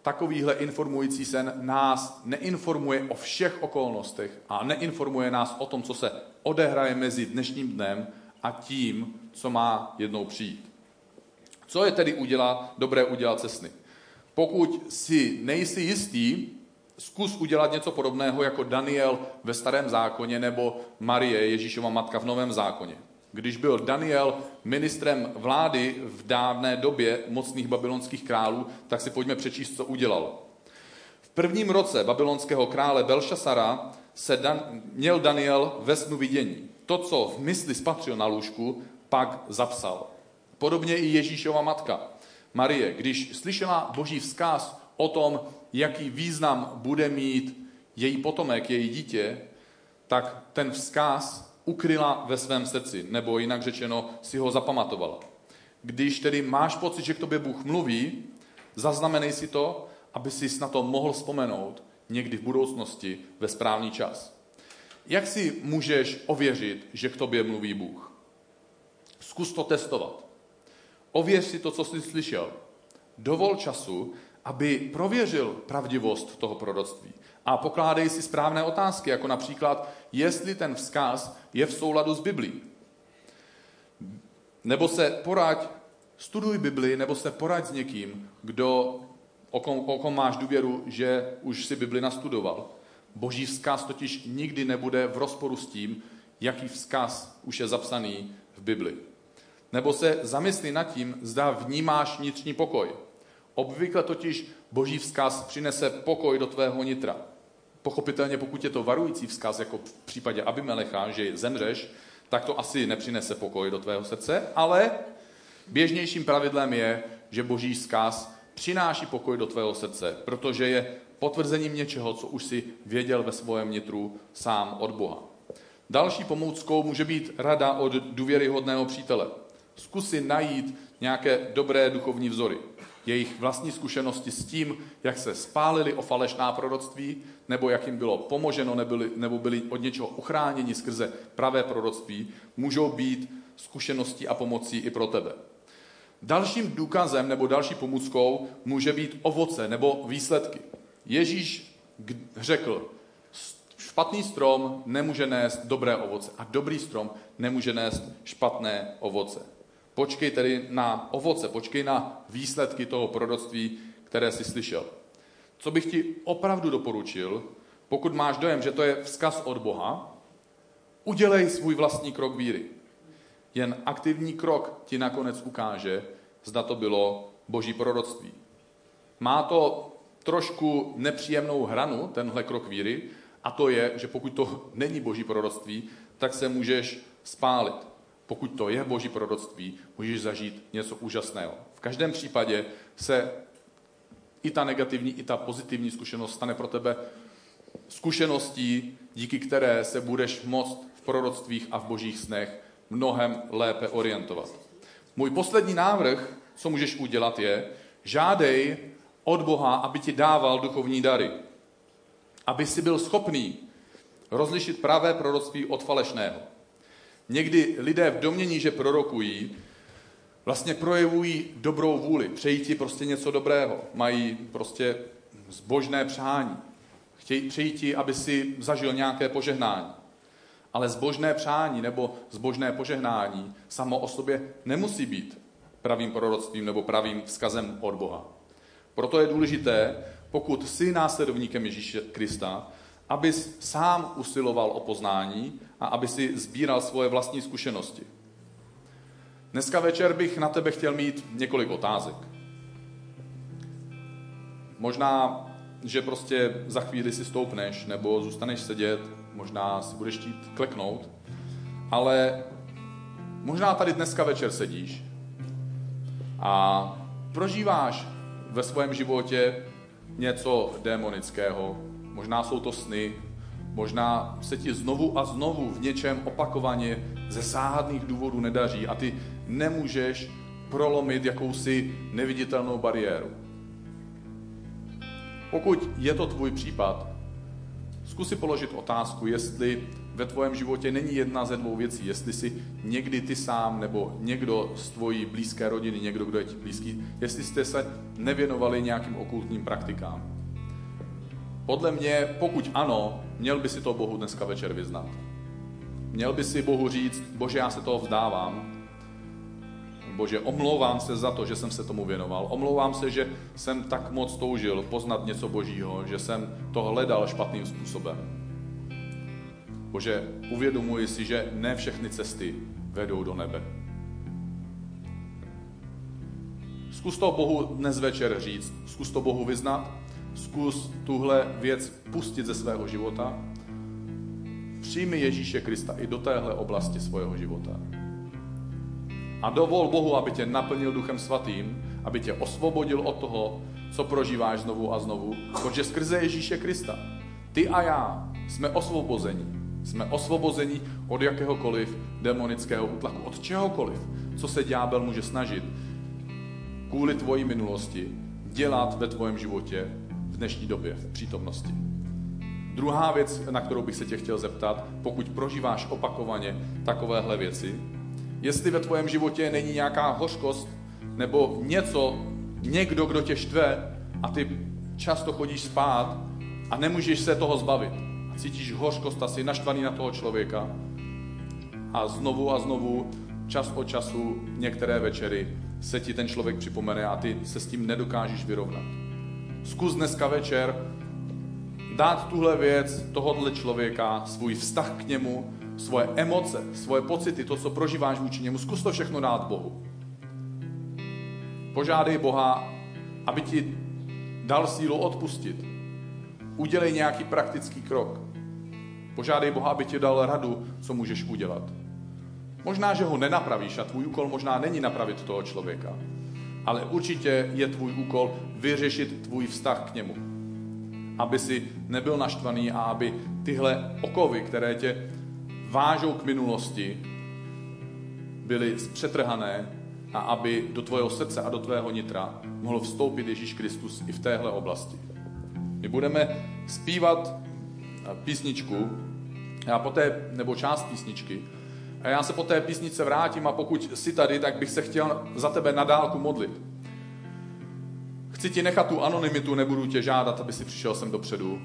Takovýhle informující sen nás neinformuje o všech okolnostech a neinformuje nás o tom, co se odehraje mezi dnešním dnem a tím, co má jednou přijít. Co je tedy udělat, dobré udělat se sny? Pokud si nejsi jistý, zkus udělat něco podobného jako Daniel ve starém zákoně nebo Marie, Ježíšova matka v novém zákoně. Když byl Daniel ministrem vlády v dávné době mocných babylonských králů, tak si pojďme přečíst, co udělal. V prvním roce babylonského krále Belšasara se Dan, měl Daniel ve snu vidění. To, co v mysli spatřil na lůžku, pak zapsal. Podobně i Ježíšova matka, Marie, když slyšela boží vzkaz o tom, jaký význam bude mít její potomek, její dítě, tak ten vzkaz ukryla ve svém srdci, nebo jinak řečeno si ho zapamatovala. Když tedy máš pocit, že k tobě Bůh mluví, zaznamenej si to, aby si na to mohl vzpomenout někdy v budoucnosti ve správný čas. Jak si můžeš ověřit, že k tobě mluví Bůh? Zkus to testovat. Ověř si to, co jsi slyšel. Dovol času, aby prověřil pravdivost toho proroctví. A pokládej si správné otázky, jako například, jestli ten vzkaz je v souladu s Biblí. Nebo se poraď, studuj Bibli, nebo se poraď s někým, kdo, o kom, o kom máš důvěru, že už si Bibli nastudoval. Boží vzkaz totiž nikdy nebude v rozporu s tím, jaký vzkaz už je zapsaný v Bibli. Nebo se zamysli nad tím, zda vnímáš vnitřní pokoj. Obvykle totiž boží vzkaz přinese pokoj do tvého nitra. Pochopitelně, pokud je to varující vzkaz, jako v případě Abimelecha, že zemřeš, tak to asi nepřinese pokoj do tvého srdce, ale běžnějším pravidlem je, že boží vzkaz přináší pokoj do tvého srdce, protože je potvrzením něčeho, co už si věděl ve svém nitru sám od Boha. Další pomůckou může být rada od důvěryhodného přítele. Zkus si najít nějaké dobré duchovní vzory jejich vlastní zkušenosti s tím, jak se spálili o falešná proroctví, nebo jak jim bylo pomoženo, nebyli, nebo byli od něčeho uchráněni skrze pravé proroctví, můžou být zkušeností a pomocí i pro tebe. Dalším důkazem nebo další pomůckou může být ovoce nebo výsledky. Ježíš řekl, špatný strom nemůže nést dobré ovoce a dobrý strom nemůže nést špatné ovoce. Počkej tedy na ovoce, počkej na výsledky toho proroctví, které jsi slyšel. Co bych ti opravdu doporučil, pokud máš dojem, že to je vzkaz od Boha, udělej svůj vlastní krok víry. Jen aktivní krok ti nakonec ukáže, zda to bylo boží proroctví. Má to trošku nepříjemnou hranu, tenhle krok víry, a to je, že pokud to není boží proroctví, tak se můžeš spálit. Pokud to je boží proroctví, můžeš zažít něco úžasného. V každém případě se i ta negativní, i ta pozitivní zkušenost stane pro tebe zkušeností, díky které se budeš moct v proroctvích a v božích snech mnohem lépe orientovat. Můj poslední návrh, co můžeš udělat, je, žádej od Boha, aby ti dával duchovní dary. Aby si byl schopný rozlišit pravé proroctví od falešného. Někdy lidé v domění, že prorokují, vlastně projevují dobrou vůli, přejí ti prostě něco dobrého, mají prostě zbožné přání, chtějí, přejí ti, aby si zažil nějaké požehnání. Ale zbožné přání nebo zbožné požehnání samo o sobě nemusí být pravým proroctvím nebo pravým vzkazem od Boha. Proto je důležité, pokud jsi následovníkem Ježíše Krista, abys sám usiloval o poznání a aby si sbíral svoje vlastní zkušenosti. Dneska večer bych na tebe chtěl mít několik otázek. Možná, že prostě za chvíli si stoupneš nebo zůstaneš sedět, možná si budeš chtít kleknout, ale možná tady dneska večer sedíš a prožíváš ve svém životě něco démonického. Možná jsou to sny, Možná se ti znovu a znovu v něčem opakovaně ze záhadných důvodů nedaří a ty nemůžeš prolomit jakousi neviditelnou bariéru. Pokud je to tvůj případ, zkus si položit otázku, jestli ve tvém životě není jedna ze dvou věcí. Jestli si někdy ty sám nebo někdo z tvojí blízké rodiny, někdo, kdo je ti blízký, jestli jste se nevěnovali nějakým okultním praktikám. Podle mě, pokud ano, měl by si to Bohu dneska večer vyznat. Měl by si Bohu říct, bože, já se toho vzdávám, Bože, omlouvám se za to, že jsem se tomu věnoval. Omlouvám se, že jsem tak moc toužil poznat něco božího, že jsem to hledal špatným způsobem. Bože, uvědomuji si, že ne všechny cesty vedou do nebe. Zkus to Bohu dnes večer říct, zkus to Bohu vyznat, zkus tuhle věc pustit ze svého života. Přijmi Ježíše Krista i do téhle oblasti svého života. A dovol Bohu, aby tě naplnil Duchem Svatým, aby tě osvobodil od toho, co prožíváš znovu a znovu, protože skrze Ježíše Krista ty a já jsme osvobozeni. Jsme osvobozeni od jakéhokoliv demonického útlaku, od čehokoliv, co se ďábel může snažit kvůli tvojí minulosti dělat ve tvém životě v dnešní době, v přítomnosti. Druhá věc, na kterou bych se tě chtěl zeptat, pokud prožíváš opakovaně takovéhle věci, jestli ve tvém životě není nějaká hořkost nebo něco, někdo, kdo tě štve a ty často chodíš spát a nemůžeš se toho zbavit. A cítíš hořkost a jsi naštvaný na toho člověka a znovu a znovu, čas od času, některé večery se ti ten člověk připomene a ty se s tím nedokážeš vyrovnat. Zkus dneska večer dát tuhle věc tohohle člověka, svůj vztah k němu, svoje emoce, svoje pocity, to, co prožíváš vůči němu, zkus to všechno dát Bohu. Požádej Boha, aby ti dal sílu odpustit. Udělej nějaký praktický krok. Požádej Boha, aby ti dal radu, co můžeš udělat. Možná, že ho nenapravíš a tvůj úkol možná není napravit toho člověka, ale určitě je tvůj úkol vyřešit tvůj vztah k němu. Aby si nebyl naštvaný a aby tyhle okovy, které tě vážou k minulosti, byly zpřetrhané a aby do tvého srdce a do tvého nitra mohl vstoupit Ježíš Kristus i v téhle oblasti. My budeme zpívat písničku, já poté, nebo část písničky, a já se po té písnice vrátím a pokud jsi tady, tak bych se chtěl za tebe na dálku modlit. Chci ti nechat tu anonymitu, nebudu tě žádat, aby si přišel sem dopředu.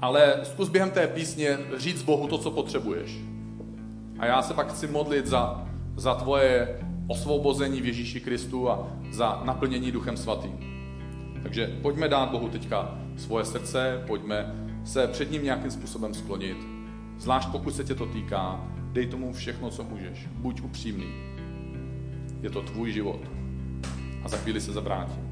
Ale zkus během té písně říct Bohu to, co potřebuješ. A já se pak chci modlit za, za tvoje osvobození v Ježíši Kristu a za naplnění Duchem Svatým. Takže pojďme dát Bohu teďka svoje srdce, pojďme se před ním nějakým způsobem sklonit. Zvlášť pokud se tě to týká, dej tomu všechno, co můžeš. Buď upřímný. Je to tvůj život. A za chvíli se zavrátím.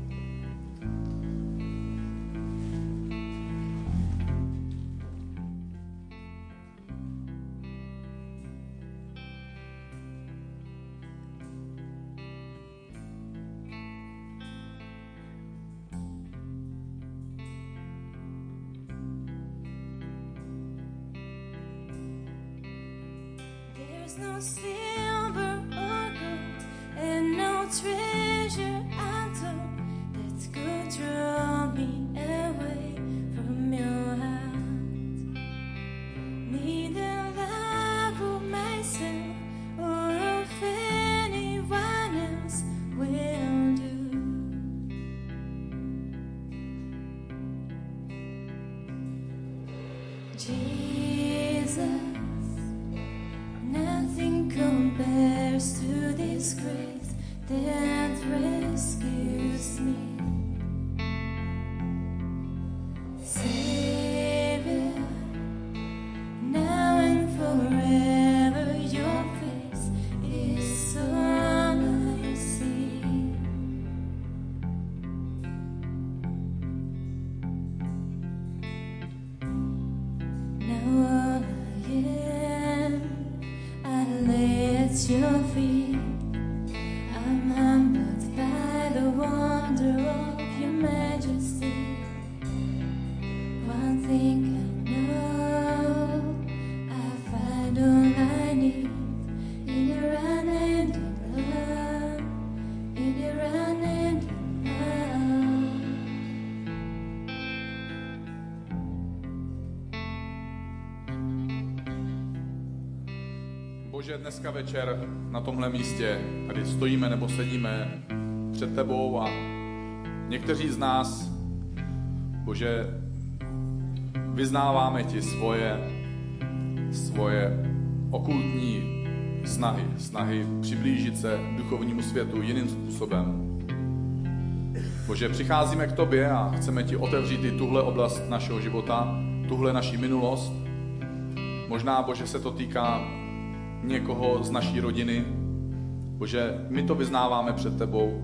See.
Bože, dneska večer na tomhle místě, tady stojíme nebo sedíme před tebou a někteří z nás, Bože, vyznáváme ti svoje, svoje okultní snahy, snahy přiblížit se duchovnímu světu jiným způsobem. Bože, přicházíme k tobě a chceme ti otevřít i tuhle oblast našeho života, tuhle naší minulost. Možná, Bože, se to týká někoho z naší rodiny. Bože, my to vyznáváme před tebou.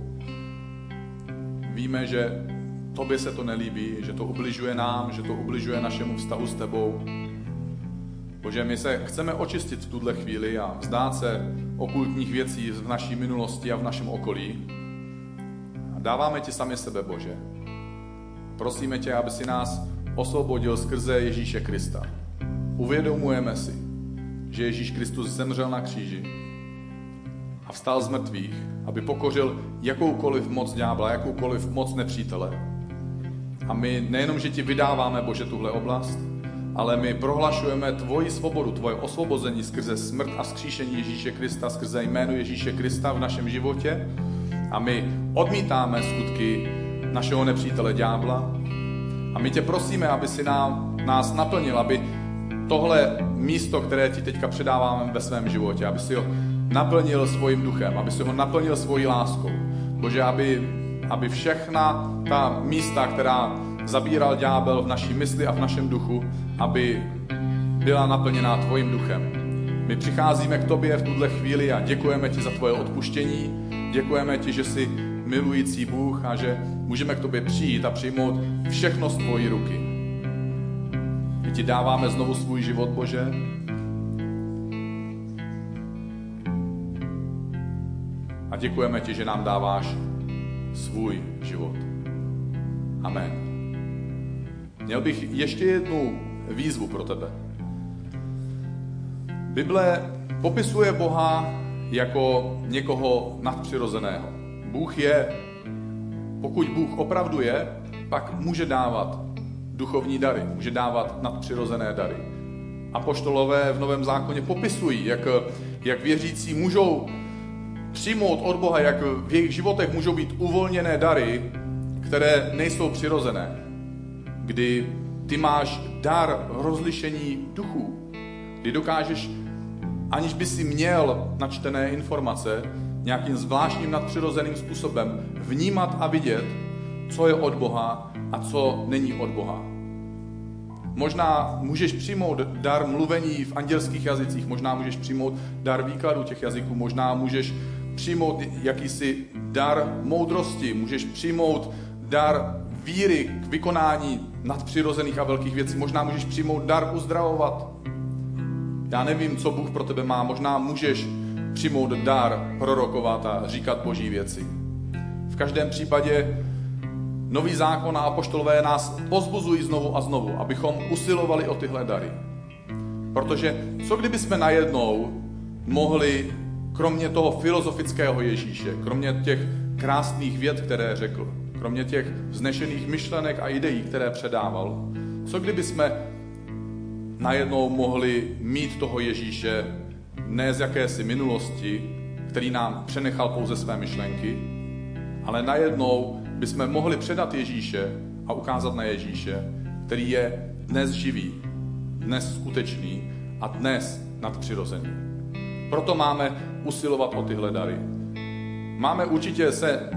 Víme, že tobě se to nelíbí, že to ubližuje nám, že to ubližuje našemu vztahu s tebou. Bože, my se chceme očistit v tuhle chvíli a vzdát se okultních věcí v naší minulosti a v našem okolí. A dáváme ti sami sebe, Bože. Prosíme tě, aby si nás osvobodil skrze Ježíše Krista. Uvědomujeme si, že Ježíš Kristus zemřel na kříži a vstal z mrtvých, aby pokořil jakoukoliv moc ďábla, jakoukoliv moc nepřítele. A my nejenom, že ti vydáváme, Bože, tuhle oblast, ale my prohlašujeme tvoji svobodu, tvoje osvobození skrze smrt a skříšení Ježíše Krista, skrze jméno Ježíše Krista v našem životě. A my odmítáme skutky našeho nepřítele ďábla. A my tě prosíme, aby si nám, nás naplnil, aby tohle místo, které ti teďka předáváme ve svém životě, aby si ho naplnil svým duchem, aby si ho naplnil svojí láskou. Bože, aby, aby všechna ta místa, která zabíral ďábel v naší mysli a v našem duchu, aby byla naplněná tvojím duchem. My přicházíme k tobě v tuhle chvíli a děkujeme ti za tvoje odpuštění, děkujeme ti, že jsi milující Bůh a že můžeme k tobě přijít a přijmout všechno z tvojí ruky. My ti dáváme znovu svůj život, Bože. A děkujeme ti, že nám dáváš svůj život. Amen. Měl bych ještě jednu výzvu pro tebe. Bible popisuje Boha jako někoho nadpřirozeného. Bůh je, pokud Bůh opravdu je, pak může dávat duchovní dary, může dávat nadpřirozené dary. A poštolové v Novém zákoně popisují, jak, jak věřící můžou přijmout od Boha, jak v jejich životech můžou být uvolněné dary, které nejsou přirozené. Kdy ty máš dar rozlišení duchů, kdy dokážeš, aniž by si měl načtené informace, nějakým zvláštním nadpřirozeným způsobem vnímat a vidět, co je od Boha a co není od Boha. Možná můžeš přijmout dar mluvení v andělských jazycích, možná můžeš přijmout dar výkladu těch jazyků, možná můžeš přijmout jakýsi dar moudrosti, můžeš přijmout dar víry k vykonání nadpřirozených a velkých věcí. Možná můžeš přijmout dar uzdravovat. Já nevím, co Bůh pro tebe má. Možná můžeš přijmout dar prorokovat a říkat boží věci. V každém případě nový zákon a apoštolové nás pozbuzují znovu a znovu, abychom usilovali o tyhle dary. Protože co kdyby jsme najednou mohli, kromě toho filozofického Ježíše, kromě těch krásných věd, které řekl, kromě těch vznešených myšlenek a ideí, které předával, co kdyby jsme najednou mohli mít toho Ježíše ne z jakési minulosti, který nám přenechal pouze své myšlenky, ale najednou bychom mohli předat Ježíše a ukázat na Ježíše, který je dnes živý, dnes skutečný a dnes nadpřirozený. Proto máme usilovat o tyhle dary. Máme určitě se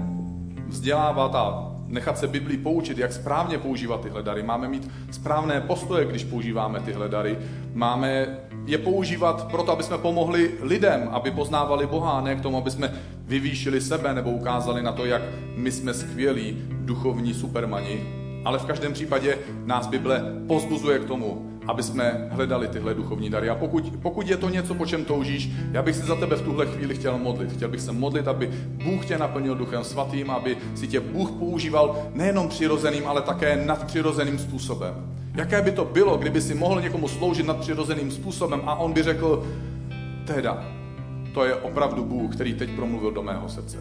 vzdělávat a nechat se Biblii poučit, jak správně používat tyhle dary. Máme mít správné postoje, když používáme tyhle dary. Máme je používat proto, aby jsme pomohli lidem, aby poznávali Boha, ne k tomu, aby jsme vyvýšili sebe nebo ukázali na to, jak my jsme skvělí duchovní supermani. Ale v každém případě nás Bible pozbuzuje k tomu, aby jsme hledali tyhle duchovní dary. A pokud, pokud je to něco, po čem toužíš, já bych si za tebe v tuhle chvíli chtěl modlit. Chtěl bych se modlit, aby Bůh tě naplnil duchem svatým, aby si tě Bůh používal nejenom přirozeným, ale také nadpřirozeným způsobem. Jaké by to bylo, kdyby si mohl někomu sloužit nadpřirozeným způsobem a on by řekl, teda, to je opravdu Bůh, který teď promluvil do mého srdce.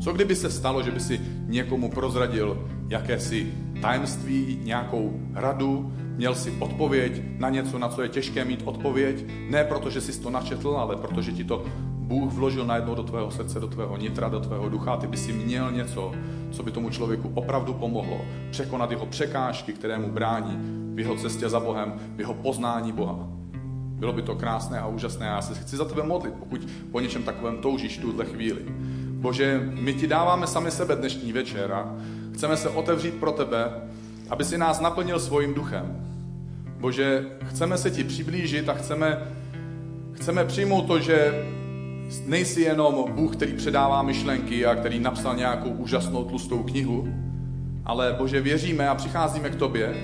Co kdyby se stalo, že by si někomu prozradil jakési tajemství, nějakou radu, měl si odpověď na něco, na co je těžké mít odpověď. Ne proto, že jsi to načetl, ale protože ti to Bůh vložil najednou do tvého srdce, do tvého nitra, do tvého ducha ty by si měl něco, co by tomu člověku opravdu pomohlo překonat jeho překážky, které mu brání v jeho cestě za Bohem, v jeho poznání Boha. Bylo by to krásné a úžasné. Já se chci za tebe modlit, pokud po něčem takovém toužíš tuhle chvíli. Bože, my ti dáváme sami sebe dnešní večer a chceme se otevřít pro tebe, aby si nás naplnil svým duchem. Bože, chceme se ti přiblížit a chceme, chceme přijmout to, že nejsi jenom Bůh, který předává myšlenky a který napsal nějakou úžasnou tlustou knihu, ale Bože, věříme a přicházíme k tobě,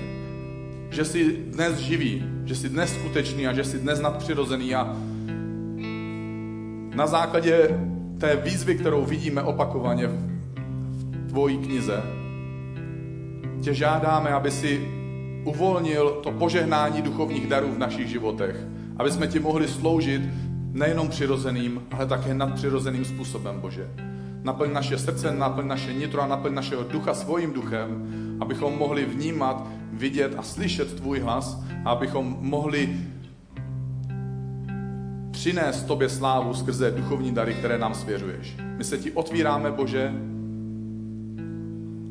že jsi dnes živý, že jsi dnes skutečný a že jsi dnes nadpřirozený a na základě té výzvy, kterou vidíme opakovaně v tvojí knize, tě žádáme, aby si uvolnil to požehnání duchovních darů v našich životech, aby jsme ti mohli sloužit nejenom přirozeným, ale také nadpřirozeným způsobem, Bože. Naplň naše srdce, naplň naše nitro a naplň našeho ducha svým duchem, abychom mohli vnímat, vidět a slyšet tvůj hlas a abychom mohli přinést tobě slávu skrze duchovní dary, které nám svěřuješ. My se ti otvíráme, Bože,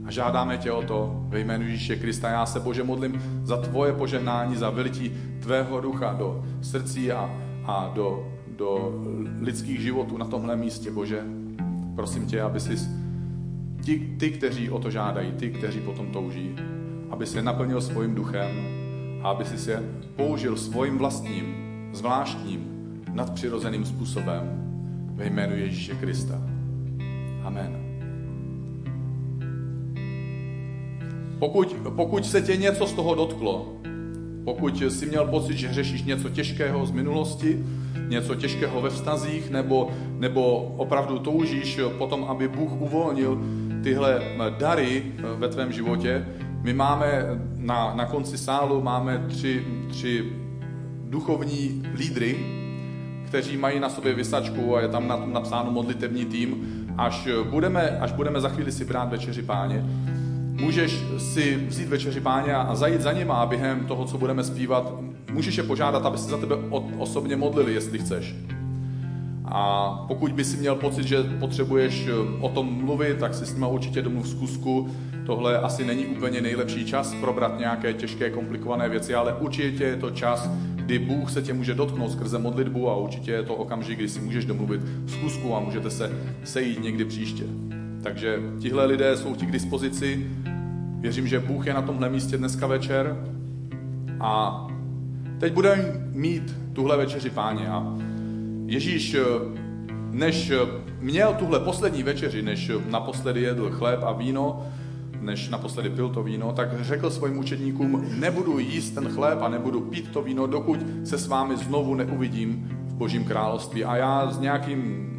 a žádáme tě o to ve jménu Ježíše Krista. Já se, Bože, modlím za tvoje požehnání, za vylití tvého ducha do srdcí a, a do, do lidských životů na tomhle místě, Bože. Prosím tě, aby jsi ti, ty, kteří o to žádají, ty, kteří potom touží, aby se naplnil svým duchem a aby si se použil svým vlastním, zvláštním, nadpřirozeným způsobem ve jménu Ježíše Krista. Amen. Pokud, pokud se tě něco z toho dotklo, pokud jsi měl pocit, že řešíš něco těžkého z minulosti, něco těžkého ve vztazích, nebo, nebo opravdu toužíš potom, aby Bůh uvolnil tyhle dary ve tvém životě, my máme na, na konci sálu máme tři, tři duchovní lídry, kteří mají na sobě vysačku a je tam na tom napsáno modlitevní tým. Až budeme, až budeme za chvíli si brát večeři páně, můžeš si vzít večeři páně a zajít za nima a během toho, co budeme zpívat, můžeš je požádat, aby se za tebe osobně modlili, jestli chceš. A pokud by si měl pocit, že potřebuješ eh, o tom mluvit, tak si s nima určitě domluv zkusku. Tohle asi není úplně nejlepší čas probrat nějaké těžké, komplikované věci, ale určitě je to čas, kdy Bůh se tě může dotknout skrze modlitbu a určitě je to okamžik, kdy si můžeš domluvit zkusku a můžete se sejít někdy příště. Takže tihle lidé jsou ti k dispozici. Věřím, že Bůh je na tomhle místě dneska večer. A teď budeme mít tuhle večeři páně. A Ježíš, než měl tuhle poslední večeři, než naposledy jedl chléb a víno, než naposledy pil to víno, tak řekl svým učedníkům, nebudu jíst ten chléb a nebudu pít to víno, dokud se s vámi znovu neuvidím v Božím království. A já s nějakým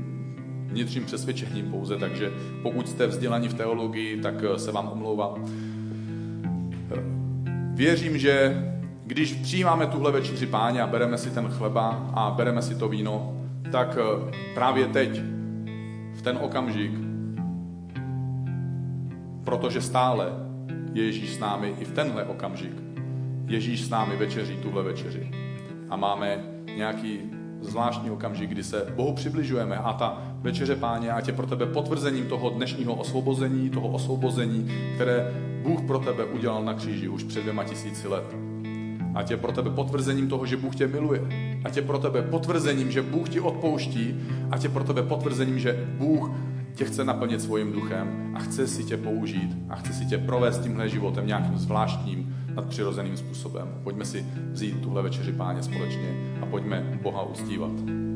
vnitřním přesvědčením pouze, takže pokud jste vzdělaní v teologii, tak se vám omlouvám. Věřím, že když přijímáme tuhle večeři páně a bereme si ten chleba a bereme si to víno, tak eh, právě teď, v ten okamžik, protože stále je Ježíš s námi i v tenhle okamžik, Ježíš s námi večeří tuhle večeři. A máme nějaký zvláštní okamžik, kdy se Bohu přibližujeme a ta večeře páně, ať je pro tebe potvrzením toho dnešního osvobození, toho osvobození, které Bůh pro tebe udělal na kříži už před dvěma tisíci let. Ať je pro tebe potvrzením toho, že Bůh tě miluje. Ať je pro tebe potvrzením, že Bůh ti odpouští. Ať je pro tebe potvrzením, že Bůh tě chce naplnit svým duchem a chce si tě použít a chce si tě provést tímhle životem nějakým zvláštním, nadpřirozeným způsobem. Pojďme si vzít tuhle večeři páně společně a pojďme Boha uctívat.